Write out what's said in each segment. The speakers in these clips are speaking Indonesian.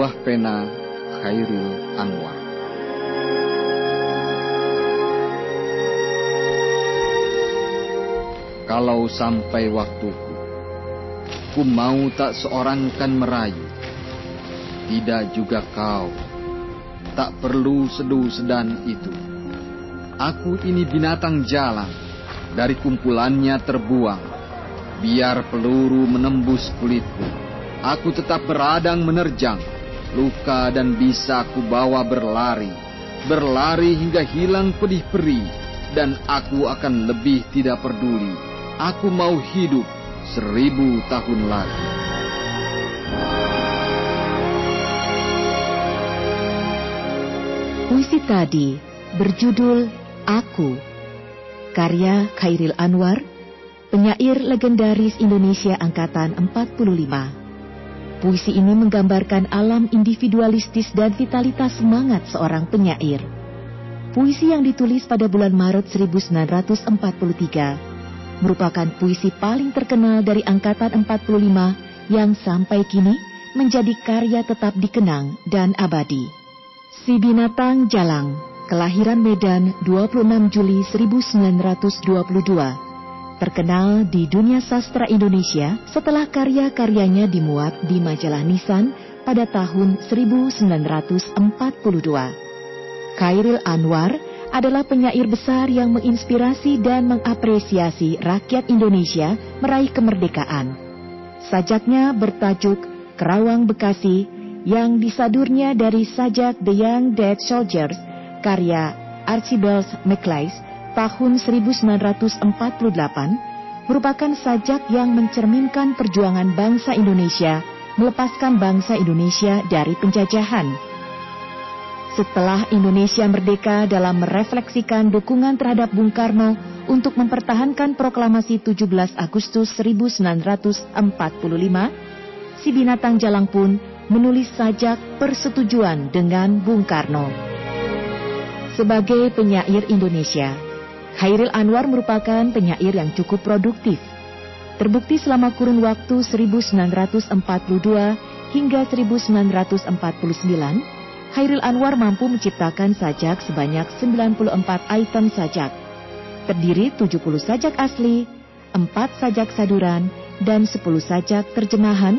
Buah pena Khairil Anwar. Kalau sampai waktuku, ku mau tak seorang kan merayu, tidak juga kau, tak perlu seduh sedan itu. Aku ini binatang jalan, dari kumpulannya terbuang, biar peluru menembus kulitku Aku tetap beradang menerjang, luka dan bisa aku bawa berlari, berlari hingga hilang pedih perih, dan aku akan lebih tidak peduli. Aku mau hidup seribu tahun lagi. Puisi tadi berjudul Aku, karya Khairil Anwar, penyair legendaris Indonesia Angkatan 45. Puisi ini menggambarkan alam individualistis dan vitalitas semangat seorang penyair. Puisi yang ditulis pada bulan Maret 1943 merupakan puisi paling terkenal dari angkatan 45 yang sampai kini menjadi karya tetap dikenang dan abadi. Si Binatang Jalang, kelahiran Medan 26 Juli 1922 terkenal di dunia sastra Indonesia setelah karya-karyanya dimuat di majalah Nisan pada tahun 1942. Khairil Anwar adalah penyair besar yang menginspirasi dan mengapresiasi rakyat Indonesia meraih kemerdekaan. Sajaknya bertajuk Kerawang Bekasi yang disadurnya dari sajak The Young Dead Soldiers karya Archibald MacLeish tahun 1948 merupakan sajak yang mencerminkan perjuangan bangsa Indonesia melepaskan bangsa Indonesia dari penjajahan. Setelah Indonesia merdeka dalam merefleksikan dukungan terhadap Bung Karno untuk mempertahankan proklamasi 17 Agustus 1945, si binatang jalang pun menulis sajak persetujuan dengan Bung Karno. Sebagai penyair Indonesia, Khairil Anwar merupakan penyair yang cukup produktif. Terbukti selama kurun waktu 1942 hingga 1949, Khairil Anwar mampu menciptakan sajak sebanyak 94 item sajak. Terdiri 70 sajak asli, 4 sajak saduran, dan 10 sajak terjemahan,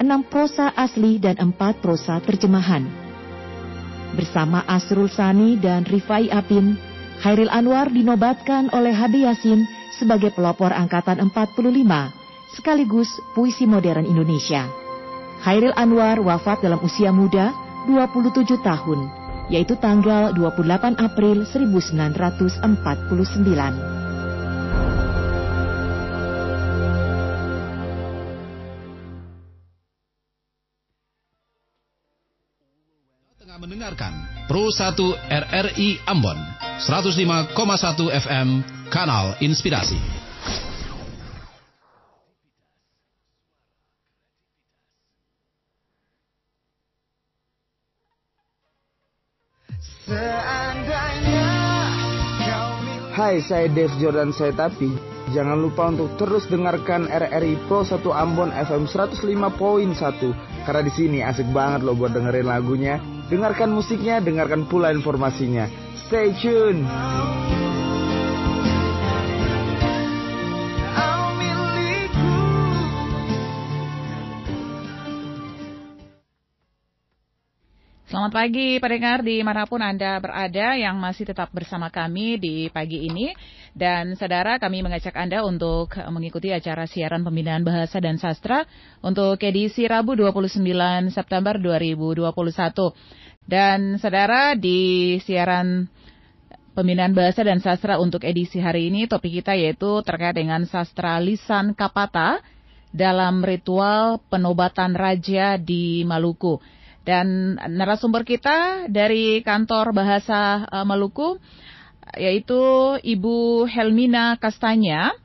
6 prosa asli dan 4 prosa terjemahan. Bersama Asrul Sani dan Rifai Apin, Khairil Anwar dinobatkan oleh Habib Yasin sebagai pelopor angkatan 45 sekaligus puisi modern Indonesia. Khairil Anwar wafat dalam usia muda 27 tahun, yaitu tanggal 28 April 1949. Mendengarkan Pro 1 RRI Ambon 105,1 FM Kanal Inspirasi. Hai, saya Dave Jordan saya tapi Jangan lupa untuk terus dengarkan RRI Pro 1 Ambon FM 105.1 karena di sini asik banget loh buat dengerin lagunya. Dengarkan musiknya, dengarkan pula informasinya. Stay tune. Selamat pagi pendengar di mana pun Anda berada yang masih tetap bersama kami di pagi ini. Dan saudara kami mengajak Anda untuk mengikuti acara siaran pembinaan bahasa dan sastra untuk edisi Rabu 29 September 2021. Dan saudara di siaran pembinaan bahasa dan sastra untuk edisi hari ini topik kita yaitu terkait dengan sastra lisan kapata dalam ritual penobatan raja di Maluku. Dan narasumber kita dari kantor bahasa uh, Maluku yaitu Ibu Helmina Kastanya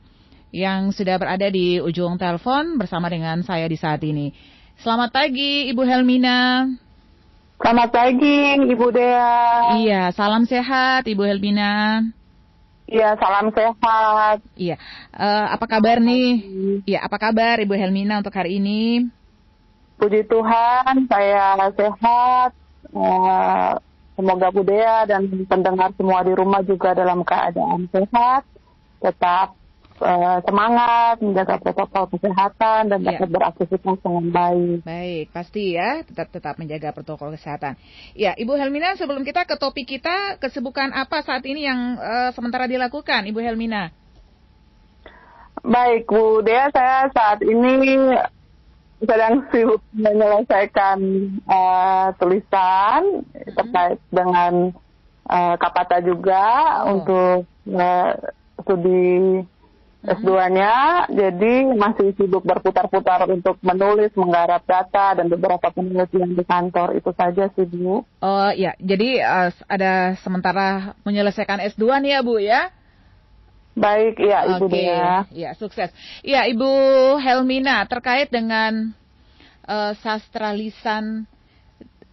yang sudah berada di ujung telepon bersama dengan saya di saat ini. Selamat pagi Ibu Helmina. Selamat pagi Ibu Dea. Iya, salam sehat Ibu Helmina. Iya, salam sehat. Iya, uh, apa kabar nih? Iya, apa kabar Ibu Helmina untuk hari ini? Puji Tuhan saya sehat. Uh, semoga Budaya dan pendengar semua di rumah juga dalam keadaan sehat, tetap uh, semangat menjaga protokol kesehatan dan Iya. dapat beraktivitas dengan baik. Baik, pasti ya, tetap tetap menjaga protokol kesehatan. Ya, Ibu Helmina, sebelum kita ke topik kita, kesibukan apa saat ini yang eh, sementara dilakukan, Ibu Helmina? Baik, Bu Dea, saya saat ini sedang sibuk menyelesaikan eh, tulisan terkait dengan eh, Kapata juga Oh. untuk eh, studi S2-nya. Jadi masih sibuk berputar-putar untuk menulis, menggarap data dan beberapa penelitian di kantor. Itu saja sih, Bu. Oh ya, jadi eh, ada sementara menyelesaikan S2 nih ya Bu ya? Baik, ya Ibu Oke, Dea. ya sukses. Ya Ibu Helmina terkait dengan eh, sastra lisan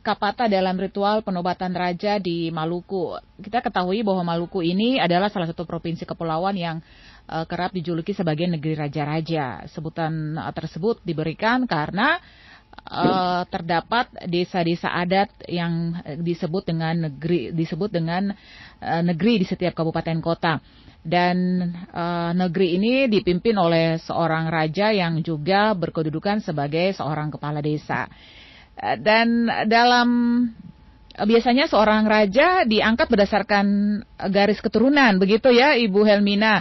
Kapata dalam ritual penobatan raja di Maluku. Kita ketahui bahwa Maluku ini adalah salah satu provinsi kepulauan yang eh, kerap dijuluki sebagai negeri raja-raja. Sebutan eh, tersebut diberikan karena eh, terdapat desa-desa adat yang disebut dengan negeri disebut dengan eh, negeri di setiap kabupaten kota dan eh, negeri ini dipimpin oleh seorang raja yang juga berkedudukan sebagai seorang kepala desa. Eh, Dan dalam eh, biasanya seorang raja diangkat berdasarkan garis keturunan, begitu ya, Ibu Helmina.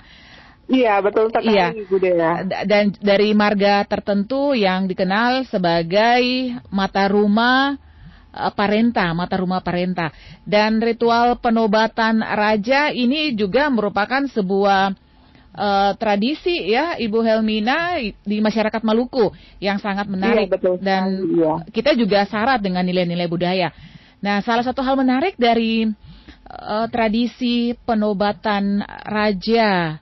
Iya, betul sekali Iya. Ibu Dea. Dan dari marga tertentu yang dikenal sebagai mata rumah parenta, mata rumah parenta. Dan ritual penobatan raja ini juga merupakan sebuah eh, tradisi ya Ibu Helmina di masyarakat Maluku yang sangat menarik Iya, betul dan iya. kita juga syarat dengan nilai-nilai budaya. Nah, salah satu hal menarik dari eh, tradisi penobatan raja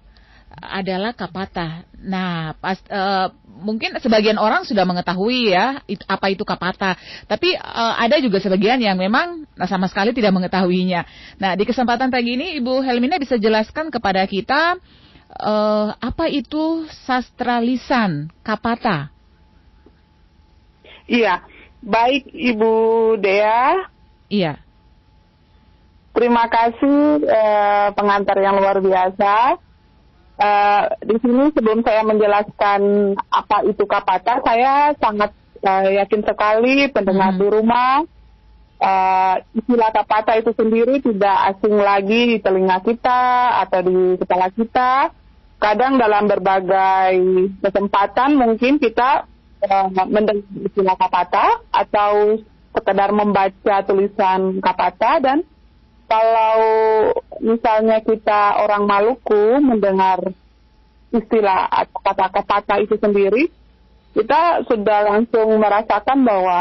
adalah kapata. Nah, pas eh, mungkin sebagian orang sudah mengetahui ya it- apa itu kapata, tapi eh, ada juga sebagian yang memang sama sekali tidak mengetahuinya. Nah, di kesempatan pagi ini Ibu Helmina bisa jelaskan kepada kita eh, apa itu sastra lisan kapata? Iya, baik Ibu Dea. Iya. Terima kasih eh, pengantar yang luar biasa. Eh, di sini sebelum saya menjelaskan apa itu kapata, saya sangat eh, yakin sekali pendengar Hmm. di rumah eh, istilah kapata itu sendiri tidak asing lagi di telinga kita atau di kepala kita. Kadang dalam berbagai kesempatan mungkin kita eh, mendengar istilah kapata atau sekedar membaca tulisan kapata dan kalau misalnya kita orang Maluku mendengar istilah atau kata kapata itu sendiri, kita sudah langsung merasakan bahwa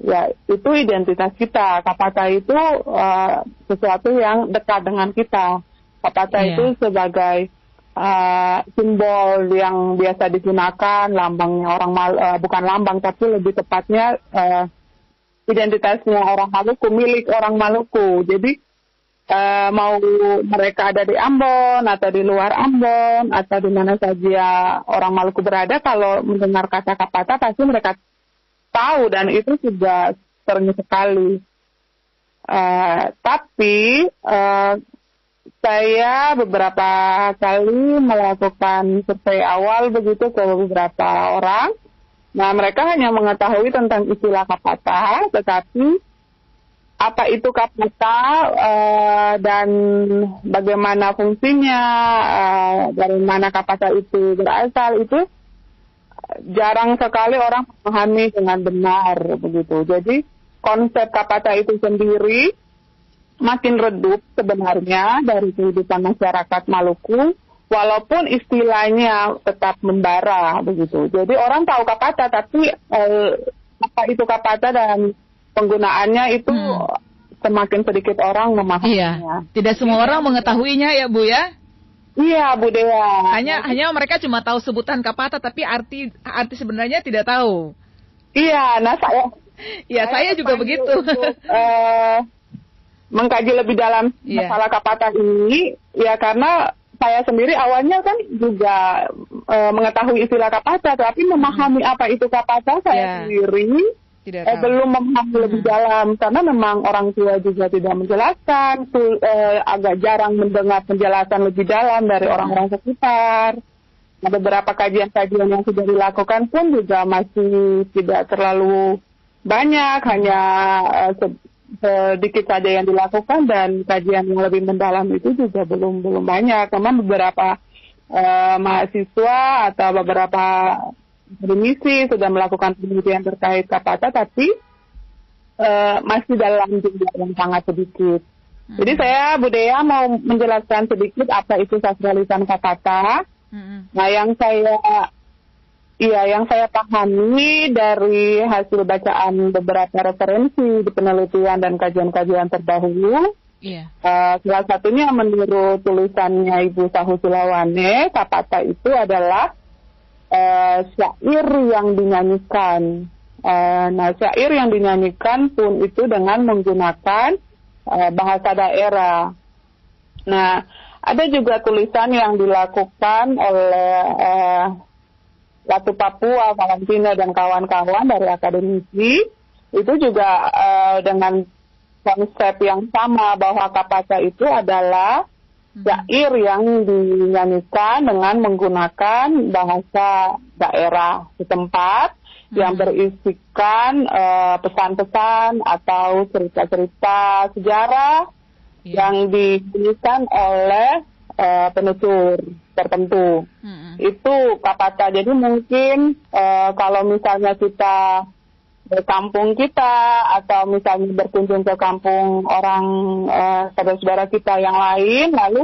ya itu identitas kita. Kapata itu eh, sesuatu yang dekat dengan kita. Kapata Iya. itu sebagai eh, simbol yang biasa digunakan, lambangnya orang Mal eh, bukan lambang tapi lebih tepatnya eh, identitasnya orang Maluku, milik orang Maluku. Jadi eh, mau mereka ada di Ambon atau di luar Ambon atau di mana saja orang Maluku berada, kalau mendengar kata kapata pasti mereka tahu dan itu sudah sering sekali. Eh, tapi eh, saya beberapa kali melakukan survei awal begitu ke beberapa orang. Nah, mereka hanya mengetahui tentang istilah kapata, tetapi apa itu kapata eh, dan bagaimana fungsinya, eh, dari mana kapata itu berasal itu jarang sekali orang memahami dengan benar begitu. Jadi konsep kapata itu sendiri makin redup sebenarnya dari kehidupan masyarakat Maluku walaupun istilahnya tetap membara begitu. Jadi orang tahu kapata tapi eh, apa itu kapata dan penggunaannya itu Hmm. semakin sedikit orang memahaminya. Iya. Tidak semua orang mengetahuinya ya Bu ya. Iya, Bu Dea. Hanya hanya mereka cuma tahu sebutan kapata tapi arti arti sebenarnya tidak tahu. Iya, nah saya Ya saya juga terpanggil begitu. Untuk, eh, mengkaji lebih dalam Iya. masalah kapata ini, ya karena saya sendiri awalnya kan juga uh, mengetahui istilah kapata, tapi memahami apa itu kapata saya Ya. sendiri Tidak eh, tahu. belum memahami lebih dalam karena memang orang tua juga tidak menjelaskan, sul- eh, agak jarang mendengar penjelasan lebih dalam dari orang-orang sekitar. Nah, beberapa kajian-kajian yang sudah dilakukan pun juga masih tidak terlalu banyak, hanya eh, se- sedikit saja yang dilakukan dan kajian yang lebih mendalam itu juga belum belum banyak. Memang beberapa eh, mahasiswa atau beberapa akademisi sudah melakukan penelitian terkait kapata, tapi eh, masih dalam jumlah yang sangat sedikit. Jadi saya Budaya mau menjelaskan sedikit apa itu sastra lisan kapata. Mm-mm. Nah, yang saya Iya, yang saya pahami dari hasil bacaan beberapa referensi di penelitian dan kajian-kajian terdahulu, Iya. eh, salah satunya menurut tulisannya Ibu Sahu Sulawane, kapata itu adalah eh, syair yang dinyanyikan. Eh, nah, syair yang dinyanyikan pun itu dengan menggunakan eh, bahasa daerah. Nah, ada juga tulisan yang dilakukan oleh eh, Latu Papua, Valentina dan kawan-kawan dari akademisi itu juga eh, dengan konsep yang sama bahwa kapasa itu adalah syair yang dinyanyikan dengan menggunakan bahasa daerah setempat yang berisikan eh, pesan-pesan atau cerita-cerita sejarah Iya. yang dinyanyikan oleh eh, penutur tertentu Mm-mm. itu kapata. Jadi mungkin eh, kalau misalnya kita ke kampung kita atau misalnya berkunjung ke kampung orang eh, saudara-saudara kita yang lain, lalu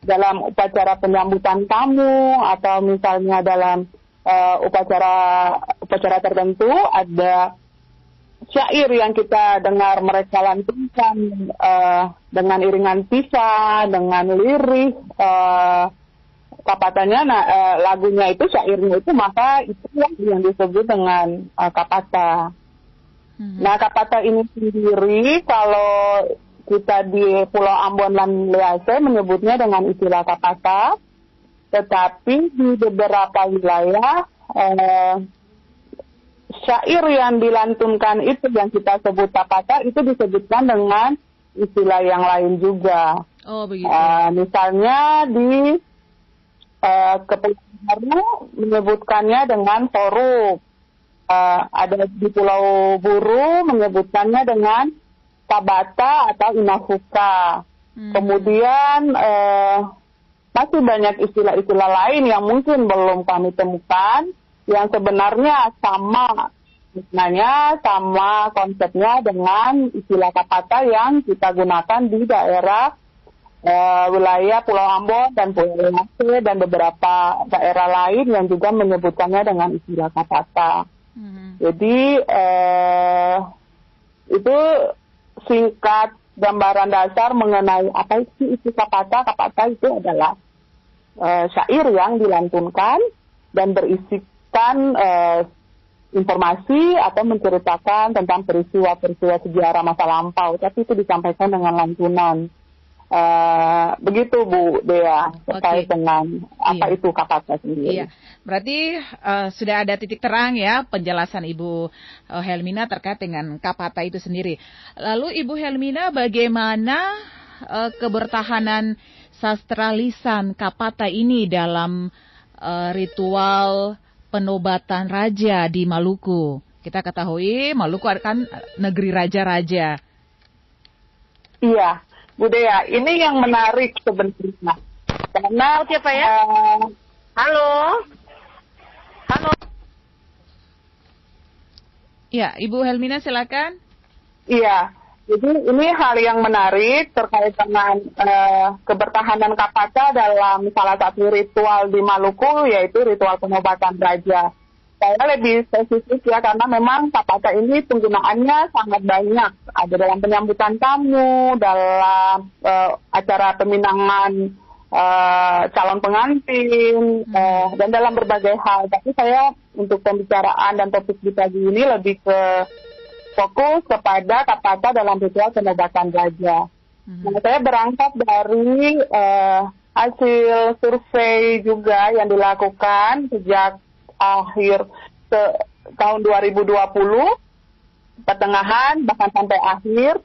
dalam upacara penyambutan tamu atau misalnya dalam eh, upacara upacara tertentu ada syair yang kita dengar mereka lantunkan eh, dengan iringan pisah, dengan lirih, eh, kapatanya, nah eh, lagunya itu syairnya itu maka itu yang, disebut dengan eh, kapata. Mhm. Nah kapata ini sendiri kalau kita di Pulau Ambon dan Lease menyebutnya dengan istilah kapata, tetapi di beberapa wilayah eh, syair yang dilantunkan itu yang kita sebut kapata itu disebutkan dengan istilah yang lain juga. Oh begitu. Eh, misalnya di eh, Kepulauan Baru menyebutkannya dengan forum. Eh, ada di Pulau Buru menyebutkannya dengan tabata atau inafuka. Hmm. Kemudian eh, masih banyak istilah-istilah lain yang mungkin belum kami temukan yang sebenarnya sama maknanya sama konsepnya dengan istilah kapata yang kita gunakan di daerah eh, wilayah Pulau Ambon dan Pulau Lease dan beberapa daerah lain yang juga menyebutkannya dengan istilah kapata. Mhm. Jadi eh, itu singkat gambaran dasar mengenai apa itu isi kapata. Kapata itu adalah eh, syair yang dilantunkan dan berisikan eh, informasi atau menceritakan tentang peristiwa-peristiwa sejarah masa lampau, tapi itu disampaikan dengan lantunan. Eh, begitu Bu Dea terkait Oke. dengan apa Iya. itu kapata sendiri. Iya, berarti eh, sudah ada titik terang ya penjelasan Ibu eh, Helmina terkait dengan kapata itu sendiri. Lalu Ibu Helmina bagaimana eh, kebertahanan sastra lisan kapata ini dalam eh, ritual penobatan raja di Maluku? Kita ketahui Maluku kan negeri raja-raja. Iya, budaya. Ini yang menarik sebenarnya. Karena siapa ya? eh, Halo. Halo. Ya, Ibu Helmina silakan. iya. Jadi ini hal yang menarik terkait dengan eh, kebertahanan kapata dalam salah satu ritual di Maluku yaitu ritual penobatan raja. Saya lebih spesifik ya karena memang kapata ini penggunaannya sangat banyak. Ada dalam penyambutan tamu, dalam eh, acara peminangan eh, calon pengantin, eh, dan dalam berbagai hal. Tapi saya untuk pembicaraan dan topik di pagi ini lebih ke fokus kepada kapata dalam ritual penobatan raja. Mhm. Nah, saya berangkat dari eh, hasil survei juga yang dilakukan sejak akhir ke tahun 2020 pertengahan bahkan sampai akhir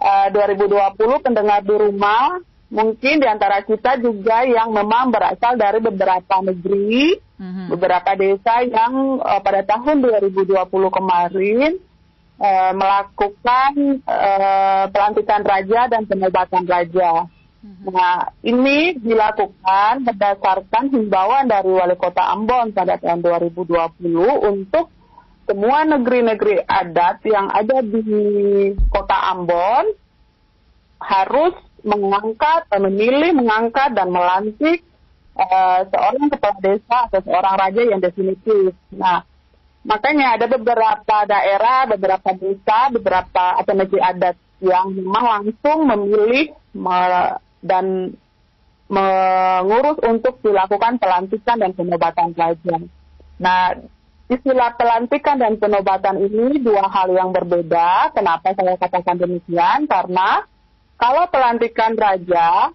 uh, 2020 pendengar di rumah mungkin di antara kita juga yang memang berasal dari beberapa negeri, mm-hmm. beberapa desa yang uh, pada tahun 2020 kemarin uh, melakukan uh, pelantikan raja dan penobatan raja. Mm-hmm. Nah, ini dilakukan berdasarkan himbauan dari Wali Kota Ambon pada tahun 2020 untuk semua negeri-negeri adat yang ada di Kota Ambon harus mengangkat, memilih, mengangkat dan melantik uh, seorang kepala desa atau seorang raja yang definitif. Nah, makanya ada beberapa daerah, beberapa desa, beberapa atau negeri adat yang memang langsung memilih me, dan mengurus untuk dilakukan pelantikan dan penobatan raja. Nah, istilah pelantikan dan penobatan ini dua hal yang berbeda. Kenapa saya katakan demikian? Karena kalau pelantikan raja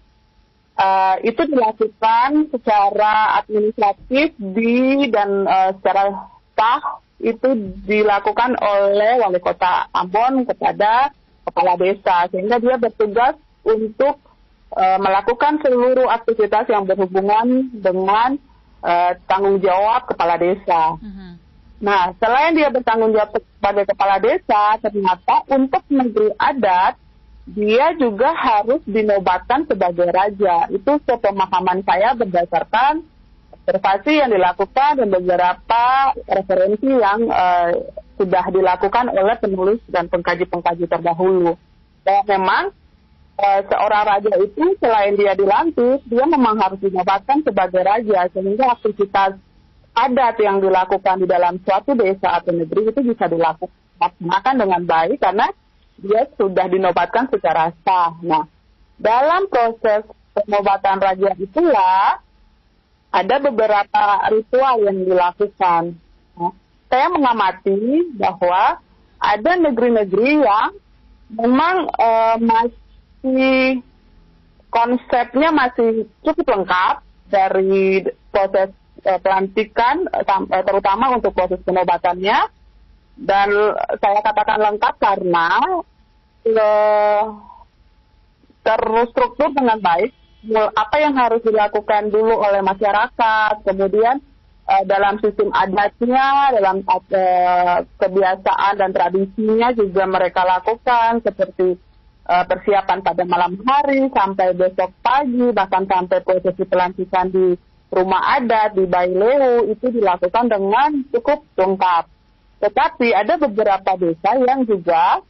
uh, itu dilakukan secara administratif di dan uh, secara sah itu dilakukan oleh wali kota Ambon kepada kepala desa sehingga dia bertugas untuk uh, melakukan seluruh aktivitas yang berhubungan dengan uh, tanggung jawab kepala desa. Uh -huh. Nah, selain dia bertanggung jawab sebagai kepala desa, ternyata untuk negeri adat dia juga harus dinobatkan sebagai raja. Itu sepemahaman saya berdasarkan observasi yang dilakukan dan beberapa referensi yang uh, sudah dilakukan oleh penulis dan pengkaji-pengkaji terdahulu. Bahwa memang uh, seorang raja itu selain dia dilantik, dia memang harus dinobatkan sebagai raja sehingga aktivitas adat yang dilakukan di dalam suatu desa atau negeri itu bisa dilakukan dengan baik karena dia sudah dinobatkan secara sah. Nah, dalam proses penobatan raja itulah ada beberapa ritual yang dilakukan. Nah, saya mengamati bahwa ada negeri-negeri yang memang uh, masih konsepnya masih cukup lengkap dari proses uh, pelantikan, uh, terutama untuk proses penobatannya. Dan saya katakan lengkap karena terstruktur dengan baik apa yang harus dilakukan dulu oleh masyarakat kemudian uh, dalam sistem adatnya dalam uh, kebiasaan dan tradisinya juga mereka lakukan seperti uh, persiapan pada malam hari sampai besok pagi bahkan sampai prosesi pelantikan di rumah adat di Baileu itu dilakukan dengan cukup lengkap tetapi ada beberapa desa yang juga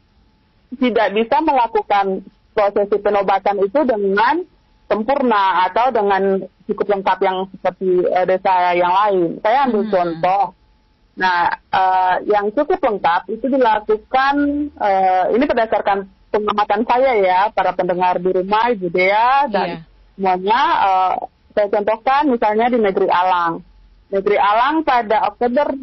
tidak bisa melakukan prosesi penobatan itu dengan sempurna atau dengan cukup lengkap yang seperti uh, desa yang lain. Saya ambil hmm. contoh. Nah, uh, yang cukup lengkap itu dilakukan uh, ini berdasarkan pengamatan saya ya, para pendengar di rumah, Ibu Dea dan yeah. semuanya. Uh, saya contohkan misalnya di Negeri Alang. Negeri Alang pada Oktober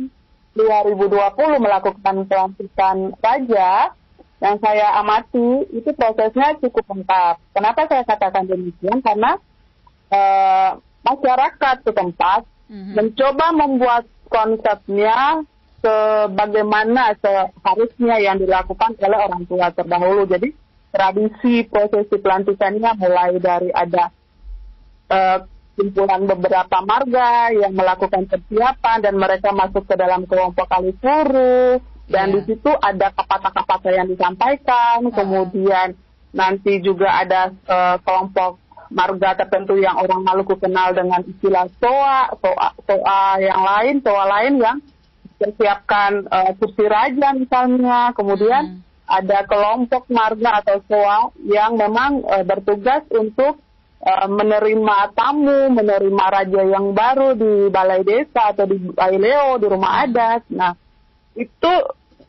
2020 melakukan pelantikan raja yang saya amati itu prosesnya cukup lengkap. Kenapa saya katakan demikian? Karena uh, masyarakat setempat mm-hmm. mencoba membuat konsepnya sebagaimana seharusnya yang dilakukan oleh orang tua terdahulu. Jadi tradisi prosesi pelantikannya mulai dari ada uh, kumpulan beberapa marga yang melakukan persiapan dan mereka masuk ke dalam kelompok kalipuru dan yeah. di situ ada kata-kata yang disampaikan, uh. kemudian nanti juga ada uh, kelompok marga tertentu yang orang Maluku kenal dengan istilah soa, soa, soa yang lain, soa lain yang persiapkan uh, kursi raja misalnya, kemudian hmm. ada kelompok marga atau soa yang memang uh, bertugas untuk uh, menerima tamu, menerima raja yang baru di balai desa atau di Baileo, di rumah hmm. adat. Nah, itu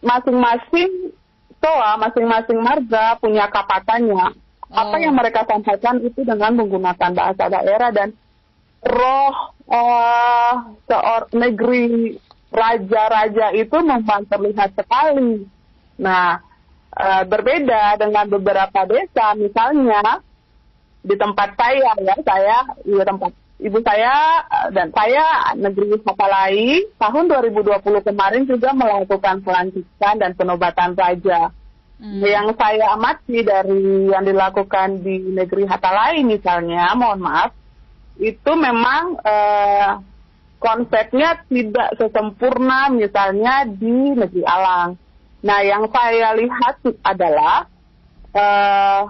masing-masing toa, masing-masing marga punya kapatannya. Oh. Apa yang mereka sampaikan itu dengan menggunakan bahasa daerah dan roh uh, seor negeri raja-raja itu memang terlihat sekali. Nah, uh, berbeda dengan beberapa desa, misalnya di tempat saya ya saya di tempat ibu saya eh, dan saya negeri Sapalai tahun 2020 kemarin juga melakukan pelantikan dan penobatan raja. Hmm. Yang saya amati dari yang dilakukan di negeri Hatalai misalnya, mohon maaf, itu memang eh, konsepnya tidak sesempurna misalnya di negeri Alang. Nah, yang saya lihat adalah eh,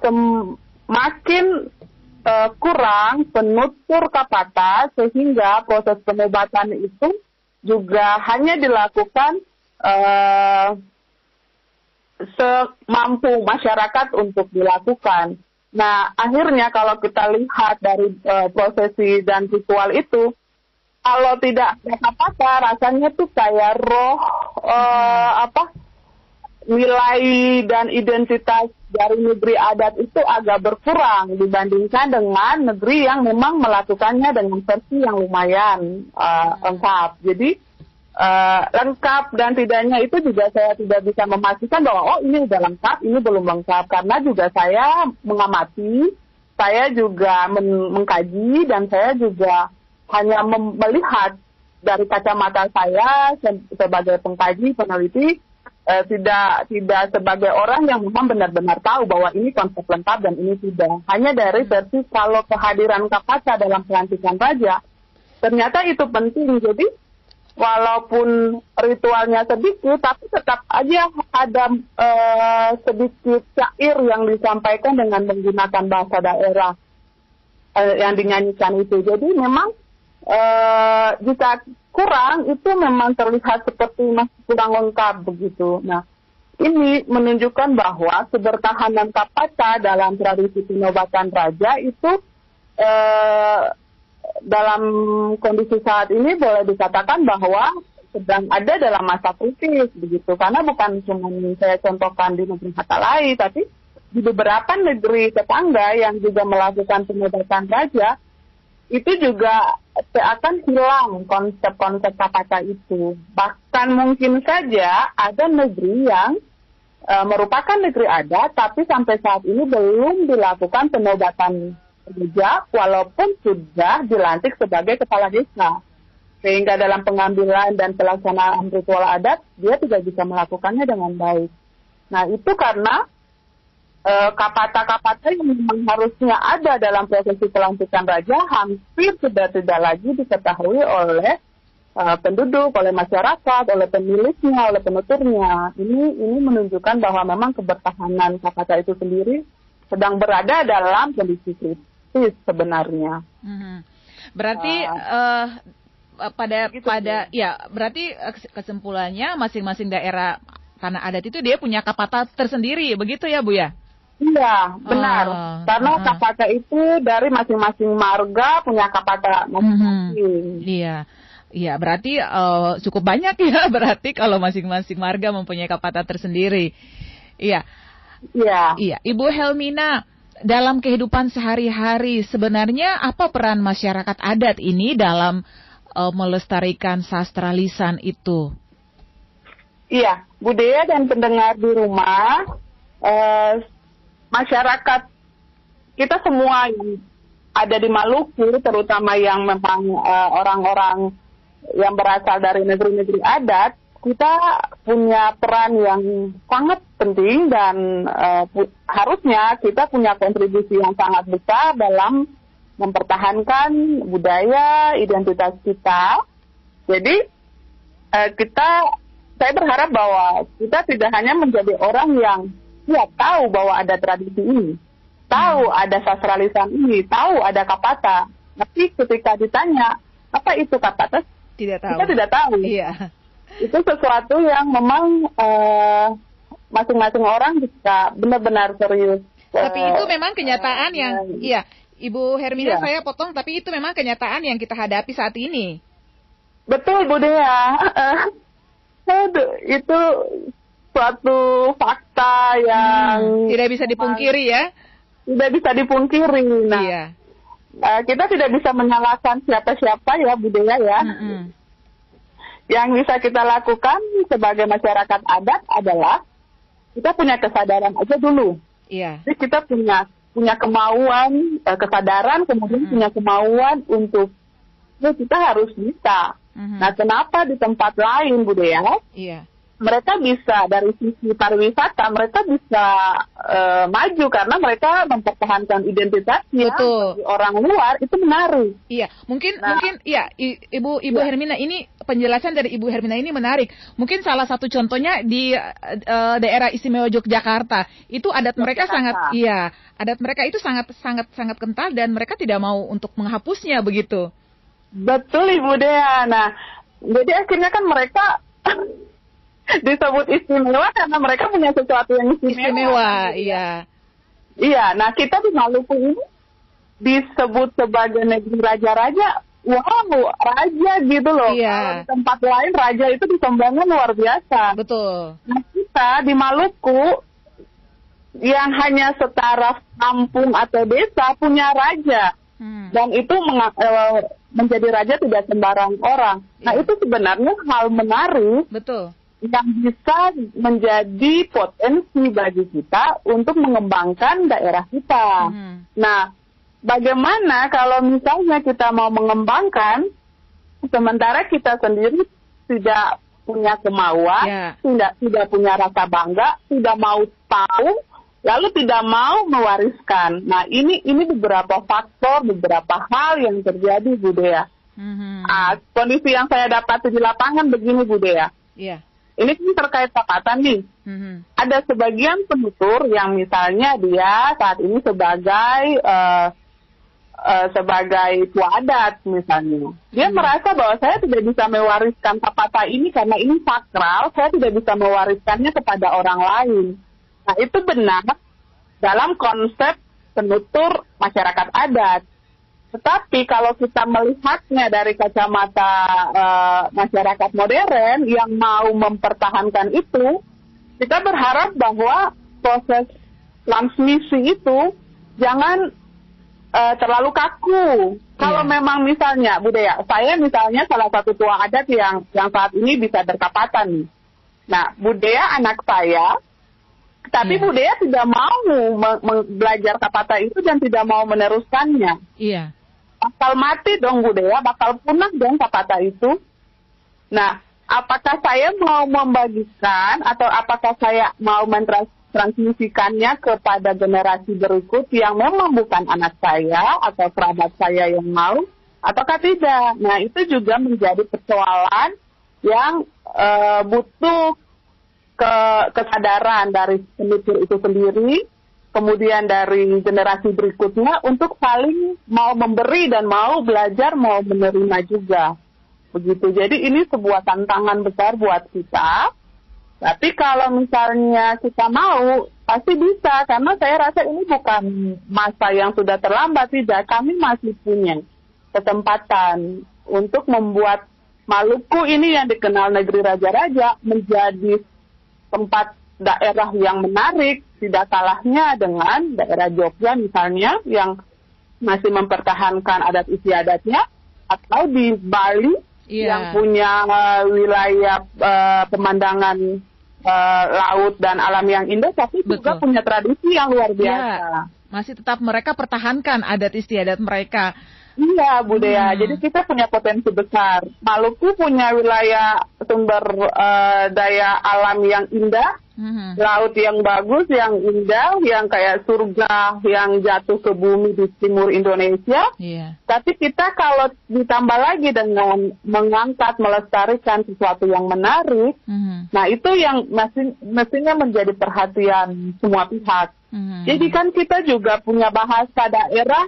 semakin uh, kurang penutur kapata sehingga proses pengobatan itu juga hanya dilakukan uh, semampu masyarakat untuk dilakukan. Nah, akhirnya kalau kita lihat dari uh, prosesi dan ritual itu, kalau tidak ada kata rasanya tuh kayak roh uh, apa nilai dan identitas dari negeri adat itu agak berkurang dibandingkan dengan negeri yang memang melakukannya dengan versi yang lumayan uh, lengkap. Jadi uh, lengkap dan tidaknya itu juga saya tidak bisa memastikan bahwa oh ini sudah lengkap, ini belum lengkap karena juga saya mengamati, saya juga men mengkaji dan saya juga hanya melihat dari kacamata saya sebagai pengkaji peneliti eh, tidak tidak sebagai orang yang memang benar-benar tahu bahwa ini konsep lengkap dan ini tidak. Hanya dari versi kalau kehadiran Kapaca dalam pelantikan raja, ternyata itu penting. Jadi walaupun ritualnya sedikit, tapi tetap aja ada eh, sedikit syair yang disampaikan dengan menggunakan bahasa daerah eh, yang dinyanyikan itu. Jadi memang eh, jika kurang itu memang terlihat seperti masih kurang lengkap begitu. Nah, ini menunjukkan bahwa kebertahanan kapaca dalam tradisi penobatan raja itu eh, dalam kondisi saat ini boleh dikatakan bahwa sedang ada dalam masa kritis begitu karena bukan cuma saya contohkan di negeri Hatalai tapi di beberapa negeri tetangga yang juga melakukan penobatan raja itu juga akan hilang konsep-konsep kata itu. Bahkan mungkin saja ada negeri yang e, merupakan negeri adat, tapi sampai saat ini belum dilakukan penobatan jejak, walaupun sudah dilantik sebagai kepala desa. Sehingga dalam pengambilan dan pelaksanaan ritual adat, dia tidak bisa melakukannya dengan baik. Nah, itu karena Eh, kapata-kapata yang memang harusnya ada dalam prosesi pelantikan raja hampir sudah tidak lagi diketahui oleh uh, penduduk, oleh masyarakat, oleh pemiliknya, oleh penuturnya. Ini ini menunjukkan bahwa memang kebertahanan kapata itu sendiri sedang berada dalam kondisi kritis sebenarnya. Hmm. Berarti uh, uh, pada gitu pada sih. ya berarti kesimpulannya masing-masing daerah tanah adat itu dia punya kapata tersendiri begitu ya Bu ya? Iya, benar. Oh, Karena uh, kapata itu dari masing-masing marga punya kapata masing-masing. Uh, iya. Iya, berarti uh, cukup banyak ya berarti kalau masing-masing marga mempunyai kapata tersendiri. Iya. Iya. Iya, Ibu Helmina, dalam kehidupan sehari-hari sebenarnya apa peran masyarakat adat ini dalam uh, melestarikan sastra lisan itu? Iya, budaya dan pendengar di rumah uh, masyarakat kita semua ada di Maluku, terutama yang memang uh, orang-orang yang berasal dari negeri-negeri adat, kita punya peran yang sangat penting dan uh, harusnya kita punya kontribusi yang sangat besar dalam mempertahankan budaya identitas kita. Jadi uh, kita, saya berharap bahwa kita tidak hanya menjadi orang yang ya tahu bahwa ada tradisi ini, tahu hmm. ada sastra lisan ini, tahu ada kapata. Tapi ketika ditanya apa itu kapata, tidak tahu. kita tidak tahu. Iya. Itu sesuatu yang memang uh, masing-masing orang bisa benar-benar serius. Tapi uh, itu memang kenyataan uh, yang, uh, iya, Ibu Hermina iya. saya potong, tapi itu memang kenyataan yang kita hadapi saat ini. Betul, Bu Dea. Aduh, itu suatu fakta yang hmm, tidak bisa dipungkiri ya. Tidak bisa dipungkiri. Nah, iya. uh, kita tidak bisa menyalahkan siapa-siapa ya budaya ya. Hmm, hmm. Yang bisa kita lakukan sebagai masyarakat adat adalah kita punya kesadaran aja dulu. Iya. Jadi kita punya punya kemauan, uh, kesadaran, kemudian Hmm. punya kemauan untuk ya kita harus bisa. Nah, kenapa di tempat lain, Bu Dea, Iya. Mereka bisa dari sisi pariwisata mereka bisa eh, maju karena mereka mempertahankan identitasnya Betul. bagi orang luar itu menarik. Iya, mungkin Nah. mungkin iya I- Ibu Ibu Ya. Hermina ini penjelasan dari Ibu Hermina ini menarik. Mungkin salah satu contohnya di eh, daerah istimewa Yogyakarta itu adat mereka Yogyakarta. sangat iya, adat mereka itu sangat sangat sangat kental dan mereka tidak mau untuk menghapusnya begitu. Betul Ibu Dea. Nah, jadi akhirnya kan mereka disebut istimewa karena mereka punya sesuatu yang istimewa. Istimewa, iya. Iya, nah kita di Maluku ini disebut sebagai negeri raja-raja. Wow, raja gitu loh. Iya. Di tempat lain raja itu disembahnya luar biasa. Betul. Nah kita di Maluku yang hanya setara kampung atau desa punya raja Hmm. dan itu eh, menjadi raja tidak sembarang orang. Nah Iya. itu sebenarnya hal menarik Betul. Yang bisa menjadi potensi bagi kita untuk mengembangkan daerah kita. Hmm. Nah, bagaimana kalau misalnya kita mau mengembangkan, sementara kita sendiri tidak punya kemauan, Ya. tidak tidak punya rasa bangga, tidak mau tahu, lalu tidak mau mewariskan. Nah, ini ini beberapa faktor, beberapa hal yang terjadi, Bu Dea. Mhm. Ah, kondisi yang saya dapati di lapangan begini, Bu Dea. Iya. Ini kan terkait tapatan nih Mhm. ada sebagian penutur yang misalnya dia saat ini sebagai eh, eh, sebagai tua adat misalnya. Dia Hmm. merasa bahwa saya tidak bisa mewariskan tapata ini karena ini sakral, saya tidak bisa mewariskannya kepada orang lain. Nah, itu benar dalam konsep penutur masyarakat adat. Tetapi kalau kita melihatnya dari kacamata eh, masyarakat modern yang mau mempertahankan itu, kita berharap bahwa proses transmisi itu jangan eh, terlalu kaku. Kalau Iya. memang misalnya, Budaya, saya misalnya salah satu tua adat yang yang saat ini bisa berkapatan. Nah, Budaya anak saya, tapi Iya. Budaya tidak mau belajar kapata itu dan tidak mau meneruskannya Iya. Bakal mati dong budaya, bakal punah dong kapata itu. Nah, apakah saya mau membagikan atau apakah saya mau mentransmisikannya kepada generasi berikut yang memang bukan anak saya atau kerabat saya yang mau, ataukah tidak? Nah, itu juga menjadi persoalan yang eh, butuh ke kesadaran dari penutur itu sendiri, kemudian dari generasi berikutnya untuk saling mau memberi dan mau belajar, mau menerima juga. Begitu. Jadi ini sebuah tantangan besar buat kita. Tapi kalau misalnya kita mau, pasti bisa. Karena saya rasa ini bukan masa yang sudah terlambat, tidak. Kami masih punya kesempatan untuk membuat Maluku ini yang dikenal negeri raja-raja menjadi tempat daerah yang menarik, tidak kalahnya dengan daerah Jogja misalnya yang masih mempertahankan adat istiadatnya atau di Bali Iya. yang punya eh, wilayah eh, pemandangan eh, laut dan alam yang indah tapi juga Betul. punya tradisi yang luar biasa. Iya. Masih tetap mereka pertahankan adat istiadat mereka. Iya, budaya. Hmm. Jadi kita punya potensi besar. Maluku punya wilayah sumber eh, daya alam yang indah, Mhm. laut yang bagus, yang indah, yang kayak surga yang jatuh ke bumi di timur Indonesia. Iya. Tapi kita kalau ditambah lagi dengan mengangkat, melestarikan sesuatu yang menarik, Mhm. nah itu yang mesti- mestinya menjadi perhatian semua pihak. Mhm. Jadi kan kita juga punya bahasa daerah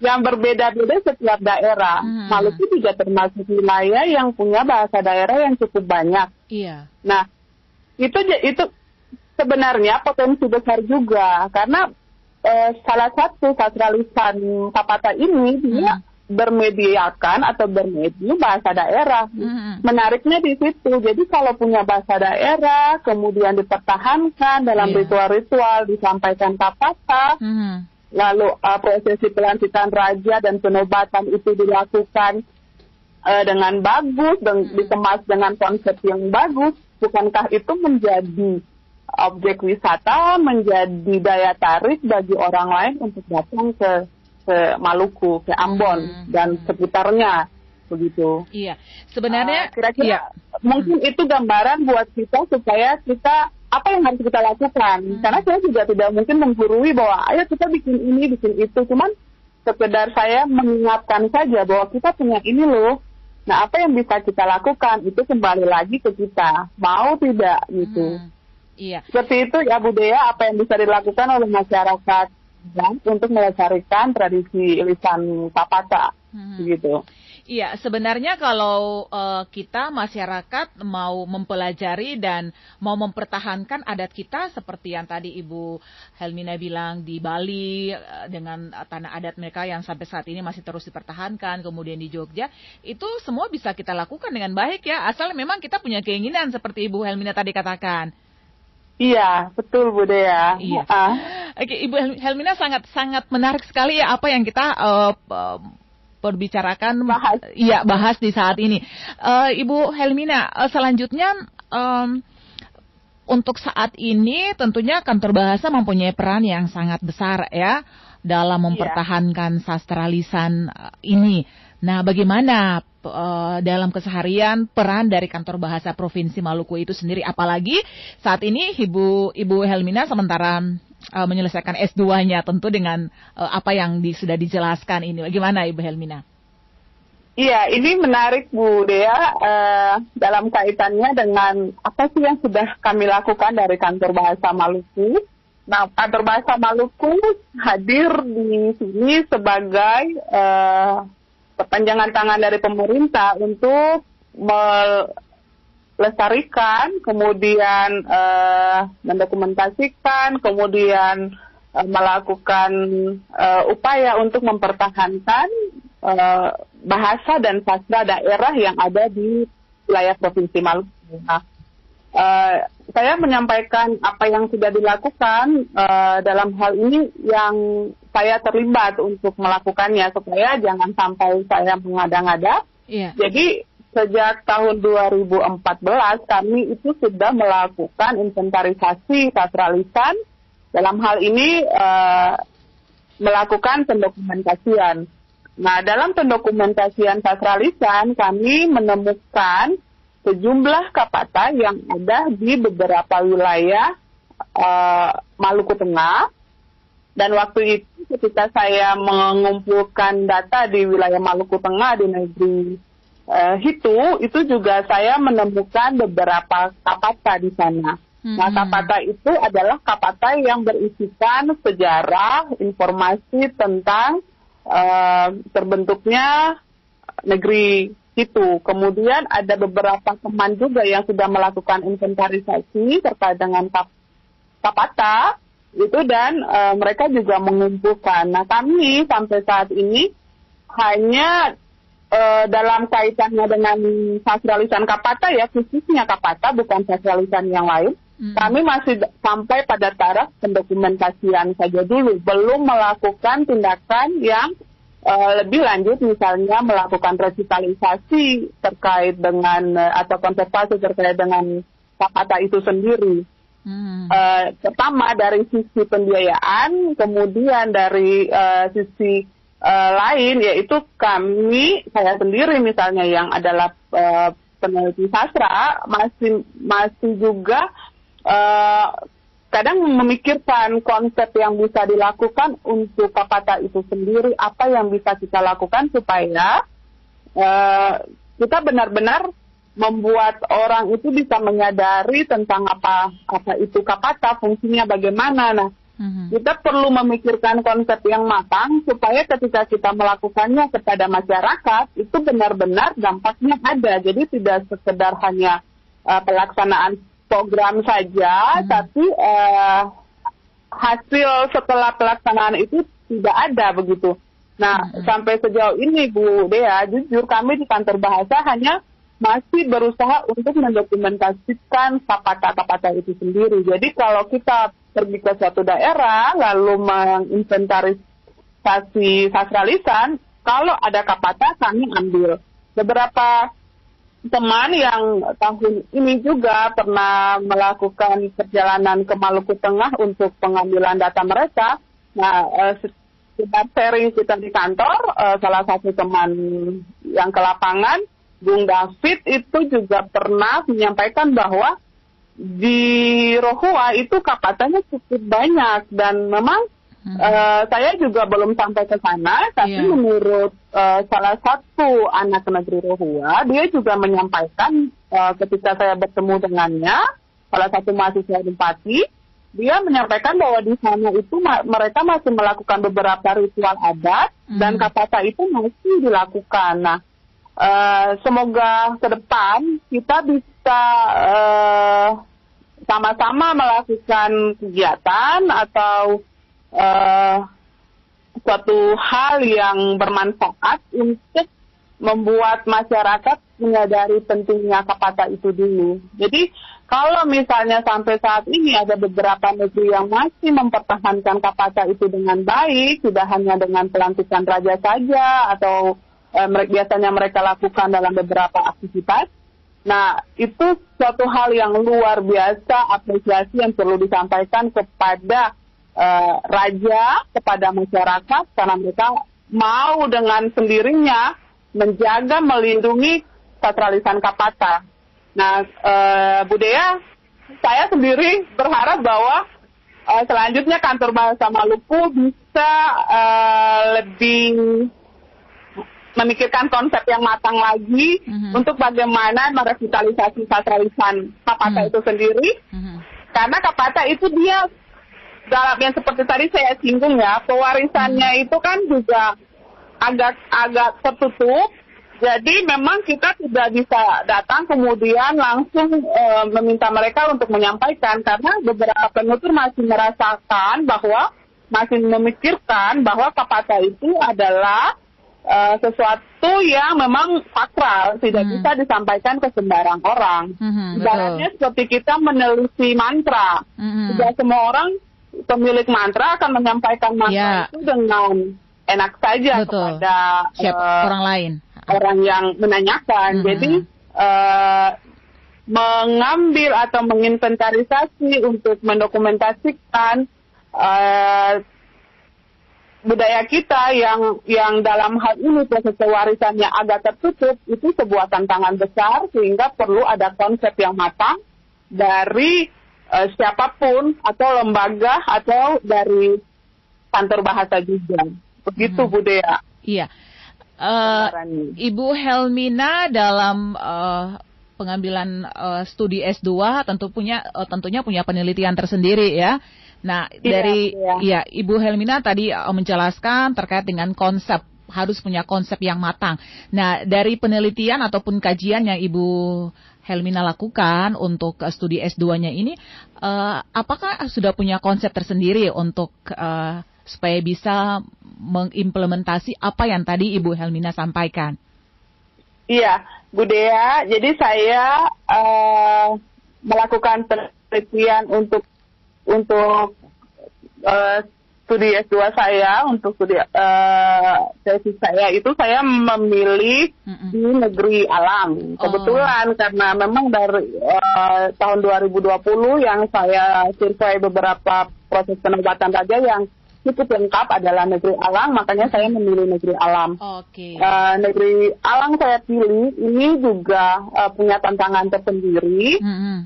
yang berbeda-beda setiap daerah. Hmm. Maluku juga termasuk wilayah yang punya bahasa daerah yang cukup banyak. Iya. Nah, itu itu sebenarnya potensi besar juga karena eh, salah satu sastralisan Kapata ini dia bermediakan atau bermedi bahasa daerah. Mhm. Menariknya di situ. Jadi kalau punya bahasa daerah, kemudian dipertahankan dalam Iya. ritual-ritual, disampaikan Kapata, Mhm. Lalu uh, prosesi pelantikan raja dan penobatan itu dilakukan uh, dengan bagus dan Hmm. dikemas dengan konsep yang bagus, bukankah itu menjadi objek wisata menjadi daya tarik bagi orang lain untuk datang ke ke Maluku, ke Ambon Hmm. dan sekitarnya begitu. Iya, sebenarnya Uh, kira-kira iya. mungkin itu gambaran buat kita supaya kita apa yang harus kita lakukan. Hmm. Karena saya juga tidak mungkin menggurui bahwa ayo kita bikin ini, bikin itu. Cuman sekedar saya mengingatkan saja bahwa kita punya ini loh. Nah, apa yang bisa kita lakukan itu kembali lagi ke kita. Mau tidak gitu. Hmm, Iya. Seperti itu ya Bu Dea, apa yang bisa dilakukan oleh masyarakat dan untuk melestarikan tradisi lisan Kapata Hmm. gitu. Iya, sebenarnya kalau eh, kita masyarakat mau mempelajari dan mau mempertahankan adat kita seperti yang tadi Ibu Helmina bilang di Bali eh, dengan tanah adat mereka yang sampai saat ini masih terus dipertahankan, kemudian di Jogja, itu semua bisa kita lakukan dengan baik ya, asal memang kita punya keinginan seperti Ibu Helmina tadi katakan. Iya, betul Bu Dea. Iya. Ah. Oke, Ibu Hel- Helmina sangat sangat menarik sekali ya apa yang kita eh, eh, perbicarakan Bahas. iya bahas di saat ini. Eh, Ibu Helmina, eh, selanjutnya em, untuk saat ini tentunya kantor bahasa mempunyai peran yang sangat besar ya dalam mempertahankan sastra lisan eh, ini. Nah, bagaimana eh, dalam keseharian peran dari kantor bahasa Provinsi Maluku itu sendiri apalagi saat ini Ibu Ibu Helmina sementara eh, menyelesaikan S2-nya tentu dengan eh, apa yang di- sudah dijelaskan ini. Bagaimana Ibu Helmina? Iya, ini menarik Bu Dea eh, dalam kaitannya dengan apa sih yang sudah kami lakukan dari kantor bahasa Maluku. Nah, kantor bahasa Maluku hadir di sini sebagai eh, perpanjangan tangan dari pemerintah untuk melestarikan, kemudian eh, mendokumentasikan, kemudian eh, melakukan eh, upaya untuk mempertahankan eh, bahasa dan sastra daerah yang ada di wilayah Provinsi Maluku. Nah, eh, saya menyampaikan apa yang sudah dilakukan eh, dalam hal ini yang saya terlibat untuk melakukannya supaya jangan sampai saya mengada-ngada. Iya. Jadi sejak tahun 2014 kami itu sudah melakukan inventarisasi sastra lisan dalam hal ini eh, melakukan pendokumentasian. Nah, dalam pendokumentasian sastra lisan kami menemukan sejumlah kapata yang ada di beberapa wilayah eh, Maluku Tengah. Dan waktu itu ketika saya mengumpulkan data di wilayah Maluku Tengah di negeri eh, Hitu, itu juga saya menemukan beberapa kapata di sana. Nah, Mhm. kapata itu adalah kapata yang berisikan sejarah, informasi tentang eh, terbentuknya negeri itu. Kemudian ada beberapa teman juga yang sudah melakukan inventarisasi terkait dengan kap- kapata itu dan eh, mereka juga mengumpulkan. Nah, kami sampai saat ini hanya eh, dalam kaitannya dengan sastra lisan kapata ya khususnya kapata bukan sastra lisan yang lain. Hmm. Kami masih sampai pada taraf pendokumentasian saja dulu, belum melakukan tindakan yang eh, lebih lanjut, misalnya melakukan revitalisasi terkait dengan eh, atau konservasi terkait dengan kapata itu sendiri. Hmm. Eh, pertama dari sisi pembiayaan, kemudian dari eh, sisi eh, lain yaitu kami saya sendiri misalnya yang adalah eh, peneliti sastra masih masih juga eh, kadang memikirkan konsep yang bisa dilakukan untuk kapata itu sendiri. Apa yang bisa kita lakukan supaya eh, kita benar-benar membuat orang itu bisa menyadari tentang apa apa itu kapata fungsinya bagaimana. Nah Mhm. kita perlu memikirkan konsep yang matang supaya ketika kita melakukannya kepada masyarakat itu benar-benar dampaknya ada jadi tidak sekedar hanya eh, pelaksanaan program saja tapi eh, hasil setelah pelaksanaan itu tidak ada begitu nah sampai sejauh ini Bu Dea jujur kami di kantor bahasa hanya masih berusaha untuk mendokumentasikan kapata-kapata itu sendiri. Jadi kalau kita pergi ke suatu daerah lalu menginventarisasi sastra lisan, kalau ada kapata kami ambil. Beberapa teman yang tahun ini juga pernah melakukan perjalanan ke Maluku Tengah untuk pengambilan data mereka. Nah, uh, kita sharing kita di kantor, uh, salah satu teman yang ke lapangan, Bung David itu juga pernah menyampaikan bahwa di Rohua itu kapatanya cukup banyak dan memang Hmm. Uh, saya juga belum sampai ke sana, tapi yeah. menurut uh, salah satu anak negeri Rohua, dia juga menyampaikan uh, ketika saya bertemu dengannya, salah satu mahasiswa Pati, dia menyampaikan bahwa di sana itu ma mereka masih melakukan beberapa ritual adat hmm. dan kata itu masih dilakukan. Nah, uh, semoga ke depan kita bisa sama-sama melakukan kegiatan atau uh, suatu hal yang bermanfaat untuk membuat masyarakat menyadari pentingnya kapata itu dulu. Jadi kalau misalnya sampai saat ini ada beberapa negeri yang masih mempertahankan kapata itu dengan baik, tidak hanya dengan pelantikan raja saja atau eh, biasanya mereka lakukan dalam beberapa aktivitas. Nah, itu suatu hal yang luar biasa apresiasi yang perlu disampaikan kepada uh, raja kepada masyarakat karena mereka mau dengan sendirinya menjaga melindungi sastralisan kapata. Nah, uh, budaya saya sendiri berharap bahwa uh, selanjutnya kantor bahasa Maluku bisa uh, lebih memikirkan konsep yang matang lagi mm-hmm. untuk bagaimana merevitalisasi sastralisan kapata mm-hmm. itu sendiri. Mm-hmm. Karena kapata itu dia dalam yang seperti tadi saya singgung ya, pewarisannya hmm. itu kan juga agak agak tertutup. Jadi memang kita tidak bisa datang kemudian langsung e, meminta mereka untuk menyampaikan karena beberapa penutur masih merasakan bahwa masih memikirkan bahwa kapata itu adalah e, sesuatu yang memang sakral, tidak hmm. bisa disampaikan ke sembarang orang. Hmm, Ibaratnya seperti kita meneliti mantra. Hmm. Tidak semua orang pemilik mantra akan menyampaikan mantra ya. itu dengan enak saja Betul. kepada Siap, uh, orang lain, orang yang menanyakan. Mm -hmm. Jadi uh, mengambil atau menginventarisasi untuk mendokumentasikan uh, budaya kita yang yang dalam hal ini proses pewarisannya agak tertutup itu sebuah tantangan besar sehingga perlu ada konsep yang matang dari uh, siapa pun atau lembaga atau dari kantor bahasa juga. Begitu hmm. Bu Dea. Iya. Uh, Ibu Helmina dalam uh, pengambilan uh, studi S2 tentu punya uh, tentunya punya penelitian tersendiri ya. Nah, iya, dari iya. ya Ibu Helmina tadi uh, menjelaskan terkait dengan konsep harus punya konsep yang matang. Nah, dari penelitian ataupun kajian yang Ibu Helmina lakukan untuk uh, studi S2-nya ini, uh, apakah sudah punya konsep tersendiri untuk uh, supaya bisa mengimplementasi apa yang tadi Ibu Helmina sampaikan? Iya, Bu Dea. Jadi saya uh, melakukan penelitian untuk untuk uh, studi S2 saya untuk studi uh, tesis saya itu saya memilih mm-hmm. di negeri alam. Oh. Kebetulan karena memang dari uh, tahun 2020 yang saya survei beberapa proses penobatan raja yang cukup lengkap adalah negeri alam, makanya saya memilih negeri alam. Okay. Uh, negeri alam saya pilih ini juga uh, punya tantangan tersendiri. Mm-hmm.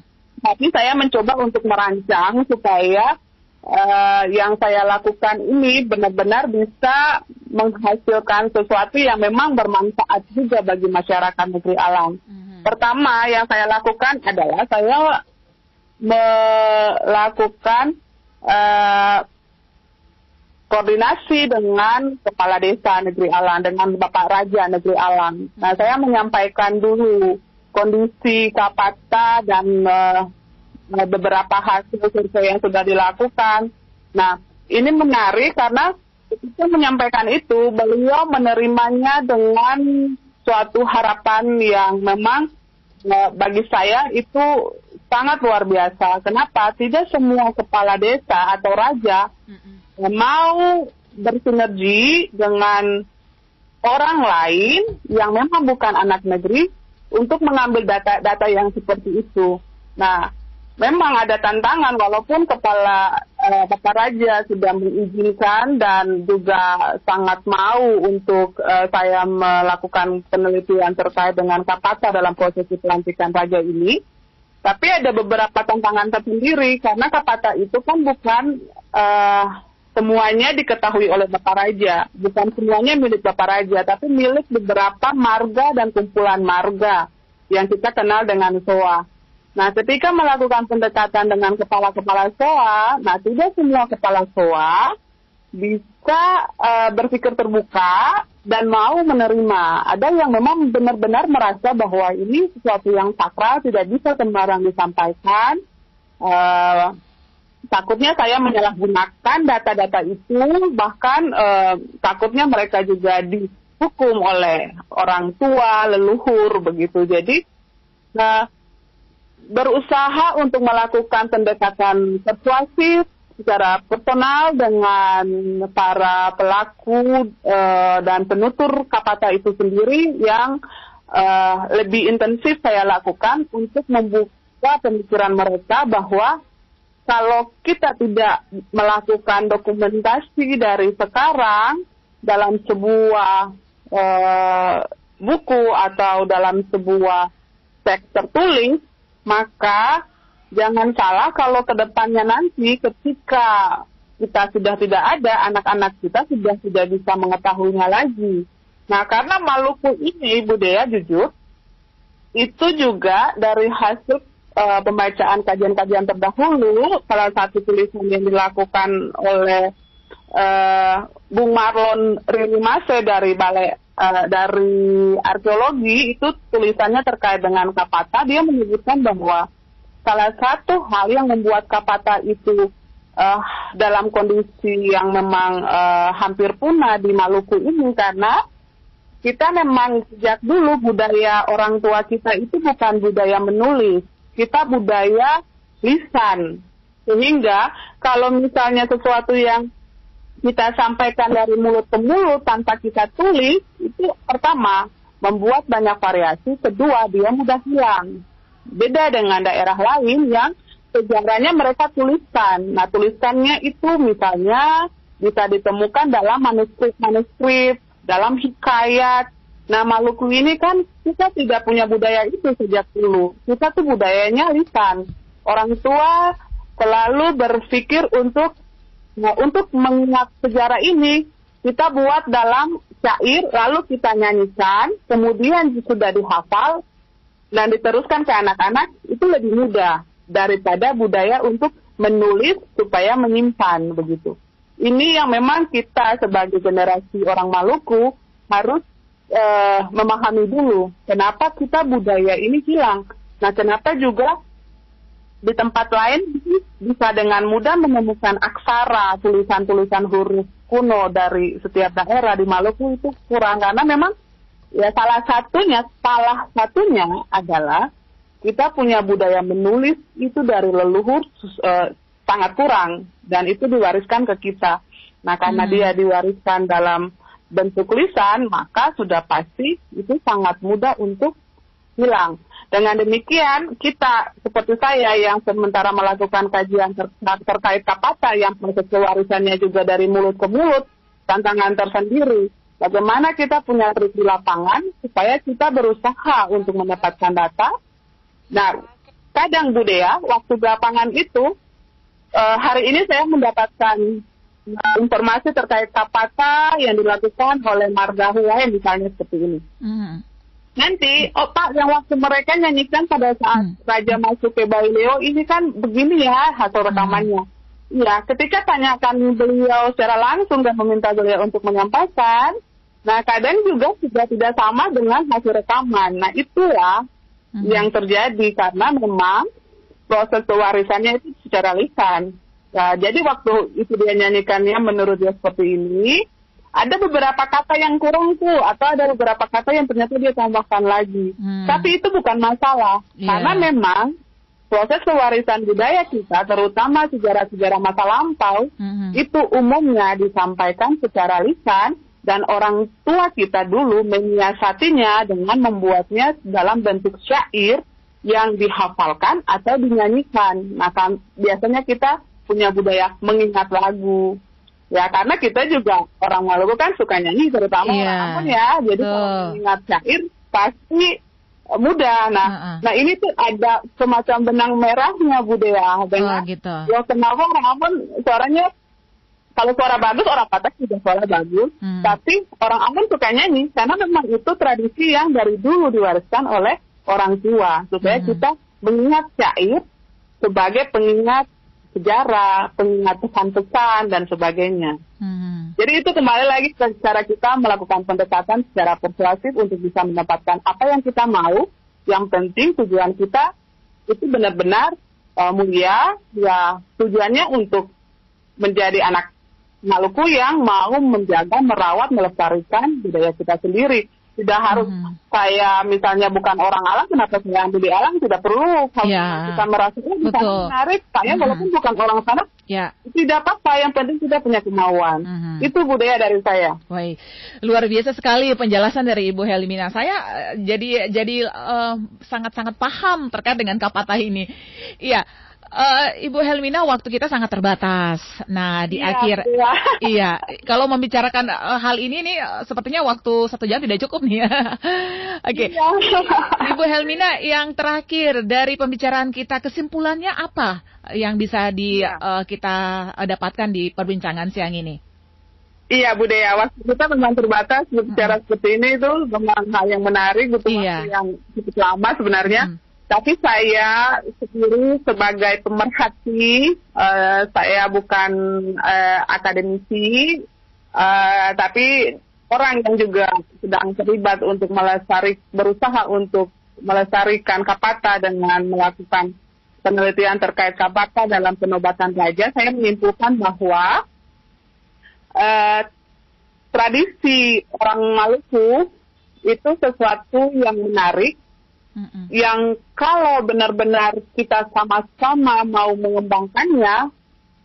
Tapi saya mencoba untuk merancang supaya uh, yang saya lakukan ini benar-benar bisa menghasilkan sesuatu yang memang bermanfaat juga bagi masyarakat negeri alam. Mm-hmm. Pertama yang saya lakukan adalah saya melakukan uh, koordinasi dengan kepala desa negeri alam dengan bapak raja negeri alam. Nah saya menyampaikan dulu kondisi kapata dan uh, beberapa hasil survei yang sudah dilakukan. Nah, ini menarik karena ketika menyampaikan itu, beliau menerimanya dengan suatu harapan yang memang eh, bagi saya itu sangat luar biasa. Kenapa? Tidak semua kepala desa atau raja mm-hmm. mau bersinergi dengan orang lain yang memang bukan anak negeri untuk mengambil data-data yang seperti itu. Nah, memang ada tantangan walaupun kepala eh, kepala raja sudah mengizinkan dan juga sangat mau untuk eh, saya melakukan penelitian terkait dengan kapata dalam proses pelantikan raja ini. Tapi ada beberapa tantangan tersendiri karena kapata itu kan bukan eh, semuanya diketahui oleh Bapak Raja, bukan semuanya milik Bapak Raja, tapi milik beberapa marga dan kumpulan marga yang kita kenal dengan SOA. Nah, ketika melakukan pendekatan dengan kepala-kepala SOA, nah tidak semua kepala SOA bisa uh, berpikir terbuka dan mau menerima. Ada yang memang benar-benar merasa bahwa ini sesuatu yang sakral, tidak bisa sembarang disampaikan. Uh, takutnya saya menyalahgunakan data-data itu, bahkan uh, takutnya mereka juga dihukum oleh orang tua, leluhur, begitu. Jadi, nah, berusaha untuk melakukan pendekatan persuasif secara personal dengan para pelaku uh, dan penutur kapata itu sendiri yang uh, lebih intensif saya lakukan untuk membuka pemikiran mereka bahwa kalau kita tidak melakukan dokumentasi dari sekarang dalam sebuah uh, buku atau dalam sebuah teks tertulis maka jangan salah kalau ke depannya nanti ketika kita sudah tidak ada, anak-anak kita sudah tidak bisa mengetahuinya lagi. Nah, karena Maluku ini, budaya jujur, itu juga dari hasil uh, pembacaan kajian-kajian terdahulu, salah satu tulisan yang dilakukan oleh uh, Bung Marlon Rilimase dari Balai uh, dari arkeologi itu tulisannya terkait dengan Kapata. Dia menyebutkan bahwa salah satu hal yang membuat Kapata itu uh, dalam kondisi yang memang uh, hampir punah di Maluku ini karena kita memang sejak dulu budaya orang tua kita itu bukan budaya menulis, kita budaya lisan. Sehingga kalau misalnya sesuatu yang kita sampaikan dari mulut ke mulut tanpa kita tulis, itu pertama, membuat banyak variasi. Kedua, dia mudah hilang. Beda dengan daerah lain yang sejarahnya mereka tuliskan. Nah, tulisannya itu misalnya bisa ditemukan dalam manuskrip-manuskrip, dalam hikayat. Nah, Maluku ini kan kita tidak punya budaya itu sejak dulu. Kita tuh budayanya lisan. Orang tua selalu berpikir untuk Nah, untuk mengingat sejarah ini, kita buat dalam syair, lalu kita nyanyikan, kemudian sudah dihafal, dan diteruskan ke anak-anak, itu lebih mudah daripada budaya untuk menulis supaya menyimpan, begitu. Ini yang memang kita sebagai generasi orang Maluku harus uh, memahami dulu, kenapa kita budaya ini hilang. Nah, kenapa juga di tempat lain bisa dengan mudah menemukan aksara tulisan-tulisan huruf kuno dari setiap daerah di Maluku itu kurang karena memang ya salah satunya salah satunya adalah kita punya budaya menulis itu dari leluhur uh, sangat kurang dan itu diwariskan ke kita. Nah karena hmm. dia diwariskan dalam bentuk lisan maka sudah pasti itu sangat mudah untuk hilang. Dengan demikian, kita seperti saya yang sementara melakukan kajian ter terkait kapata yang proses kewarisannya juga dari mulut ke mulut, tantangan tersendiri. Bagaimana kita punya trik di lapangan supaya kita berusaha untuk mendapatkan data. Nah, kadang Budaya, waktu di lapangan itu, uh, hari ini saya mendapatkan informasi terkait kapata yang dilakukan oleh Marga Huai misalnya seperti ini. Mm nanti otak yang waktu mereka nyanyikan pada saat hmm. Raja masuk ke Baileo ini kan begini ya hasil hmm. rekamannya. Hmm. Ya, ketika tanyakan beliau secara langsung dan meminta beliau untuk menyampaikan, nah kadang juga sudah tidak sama dengan hasil rekaman. Nah itulah hmm. yang terjadi karena memang proses pewarisannya itu secara lisan. Nah, jadi waktu itu dia nyanyikannya menurut dia seperti ini, ada beberapa kata yang kurang tuh atau ada beberapa kata yang ternyata dia tambahkan lagi. Hmm. Tapi itu bukan masalah yeah. karena memang proses pewarisan budaya kita terutama sejarah-sejarah masa lampau hmm. itu umumnya disampaikan secara lisan dan orang tua kita dulu menyiasatinya dengan membuatnya dalam bentuk syair yang dihafalkan atau dinyanyikan. Nah, biasanya kita punya budaya mengingat lagu. Ya, karena kita juga orang Maluku kan suka nyanyi, terutama Iya. orang Ambon ya. Jadi kalau mengingat syair pasti eh, mudah. Nah, Heeh. nah ini tuh ada semacam benang merahnya budaya Oh dengan gitu. Ya kenapa orang Ambon suaranya kalau suara bagus orang Batak juga suara bagus, Hmm. tapi orang Ambon suka nyanyi karena memang itu tradisi yang dari dulu diwariskan oleh orang tua supaya Hmm. kita mengingat syair sebagai pengingat sejarah, pengingat pesan-pesan dan sebagainya. Hmm. Jadi itu kembali lagi ke cara kita melakukan pendekatan secara persuasif untuk bisa mendapatkan apa yang kita mau. Yang penting tujuan kita itu benar-benar uh, mulia, ya tujuannya untuk menjadi anak Maluku yang mau menjaga, merawat, melestarikan budaya kita sendiri. Tidak harus Mhm. saya misalnya bukan orang alam, kenapa saya ambil di alam? Tidak perlu. Kalau Ya. kita merasa oh, Betul. menarik, saya Mhm. walaupun bukan orang sana, Ya, tidak apa-apa. Yang penting kita punya kemauan. Mhm. Itu budaya dari saya. baik. Luar biasa sekali penjelasan dari Ibu Helmina. Saya eh, jadi jadi eh, sangat-sangat paham terkait dengan kapatah ini. Iya. Eh, Ibu Helmina, waktu kita sangat terbatas. Nah, di Iya, akhir, iya. iya, kalau membicarakan eh, hal ini nih, eh, sepertinya waktu satu jam tidak cukup nih. ya. Oke, Iya. Ibu Helmina, yang terakhir dari pembicaraan kita, kesimpulannya apa yang bisa di Iya. eh, kita dapatkan di perbincangan siang ini? Iya budaya waktu kita memang terbatas berbicara seperti ini itu memang hal yang menarik butuh Iya. waktu yang cukup lama sebenarnya. Hmm. Tapi saya sendiri sebagai pemerhati, eh, saya bukan eh, akademisi, eh, tapi orang yang juga sedang terlibat untuk melestari, berusaha untuk melestarikan kapata dengan melakukan penelitian terkait kapata dalam penobatan raja, saya menyimpulkan bahwa eh, tradisi orang Maluku itu sesuatu yang menarik Mm-mm. yang kalau benar-benar kita sama-sama mau mengembangkannya,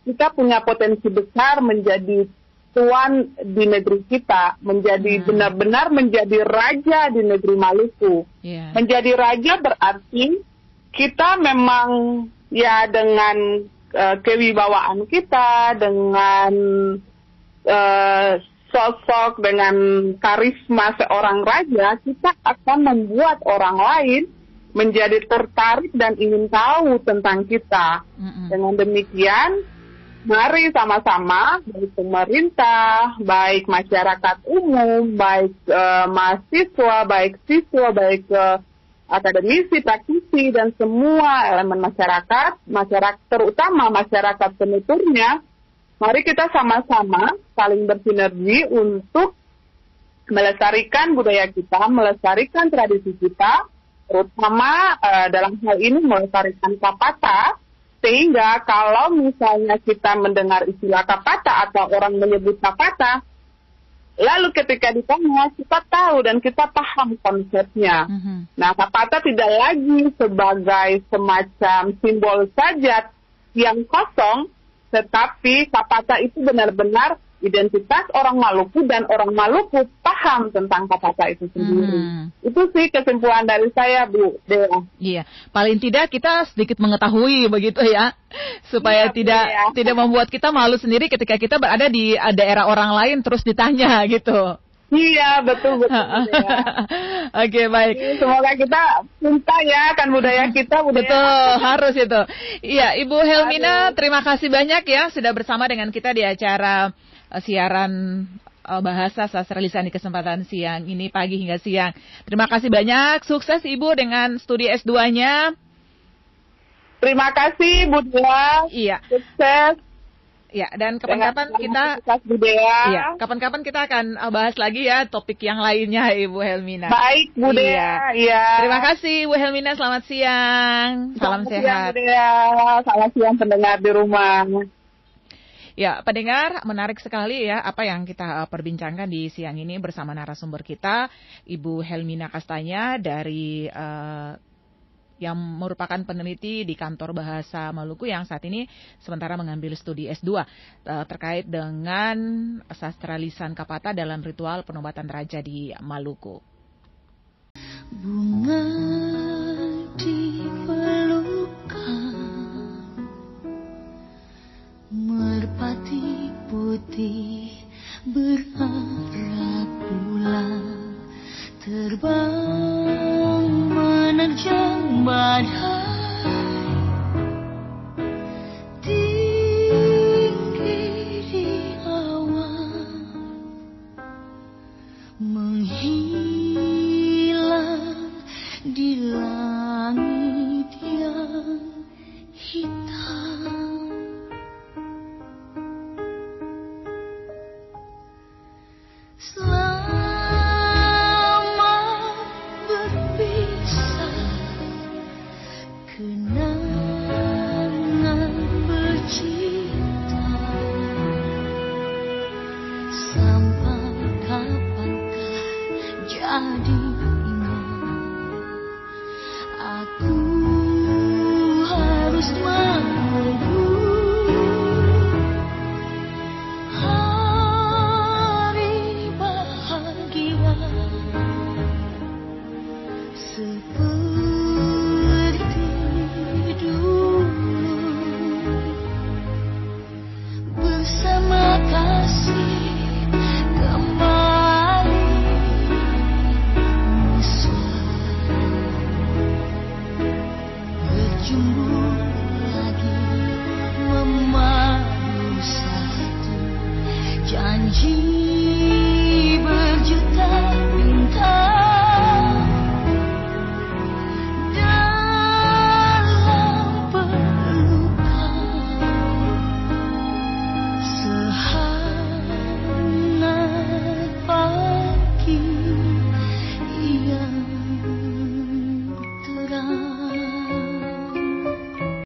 kita punya potensi besar menjadi tuan di negeri kita, menjadi Hmm. benar-benar menjadi raja di negeri Maluku. Iya. Menjadi raja berarti kita memang ya dengan eh, kewibawaan kita, dengan eh, sosok, dengan karisma seorang raja, kita akan membuat orang lain menjadi tertarik dan ingin tahu tentang kita. Dengan demikian, mari sama-sama baik pemerintah, baik masyarakat umum, baik eh, mahasiswa, baik siswa, baik eh, akademisi, praktisi dan semua elemen masyarakat, masyarakat terutama masyarakat penuturnya, mari kita sama-sama saling bersinergi untuk melestarikan budaya kita, melestarikan tradisi kita, terutama eh, dalam hal ini melestarikan kapata, sehingga kalau misalnya kita mendengar istilah kapata atau orang menyebut kapata, lalu ketika ditanya kita tahu dan kita paham konsepnya. Mhm. Nah, kapata tidak lagi sebagai semacam simbol saja yang kosong, tetapi kapata itu benar-benar identitas orang Maluku dan orang Maluku paham tentang kapata itu sendiri. Mhm. Itu sih kesimpulan dari saya, Bu Dea. Iya, paling tidak kita sedikit mengetahui begitu ya, supaya Iya, tidak iya. tidak membuat kita malu sendiri ketika kita berada di uh, daerah orang lain terus ditanya gitu. Iya, betul betul. Dea. Oke baik. Semoga kita cinta ya akan budaya kita, budaya Betul, harus itu. Iya, Ibu Helmina, Aduh. terima kasih banyak ya sudah bersama dengan kita di acara uh, siaran uh, bahasa sastra lisan di kesempatan siang ini pagi hingga siang. Terima kasih banyak, sukses Ibu dengan studi S2-nya. Terima kasih, Bu Dea. Iya, Sukses. Iya dan kapan-kapan kita aktivitas Bu Dea. Iya, kapan-kapan kita akan uh, bahas lagi ya topik yang lainnya Ibu Helmina. Baik, Bu Dea. Iya. Iya. Terima kasih Bu Helmina, selamat siang. Salam Selamat siang, sehat. Dea. Selamat siang pendengar di rumah. Ya, pendengar, menarik sekali ya apa yang kita uh, perbincangkan di siang ini bersama narasumber kita, Ibu Helmina Kastanya dari uh, yang merupakan peneliti di kantor bahasa Maluku yang saat ini sementara mengambil studi S2 uh, terkait dengan sastra lisan Kapata dalam ritual penobatan raja di Maluku. Bunga di Merpati putih berharap pulang Terbang nâng trang bàn hát.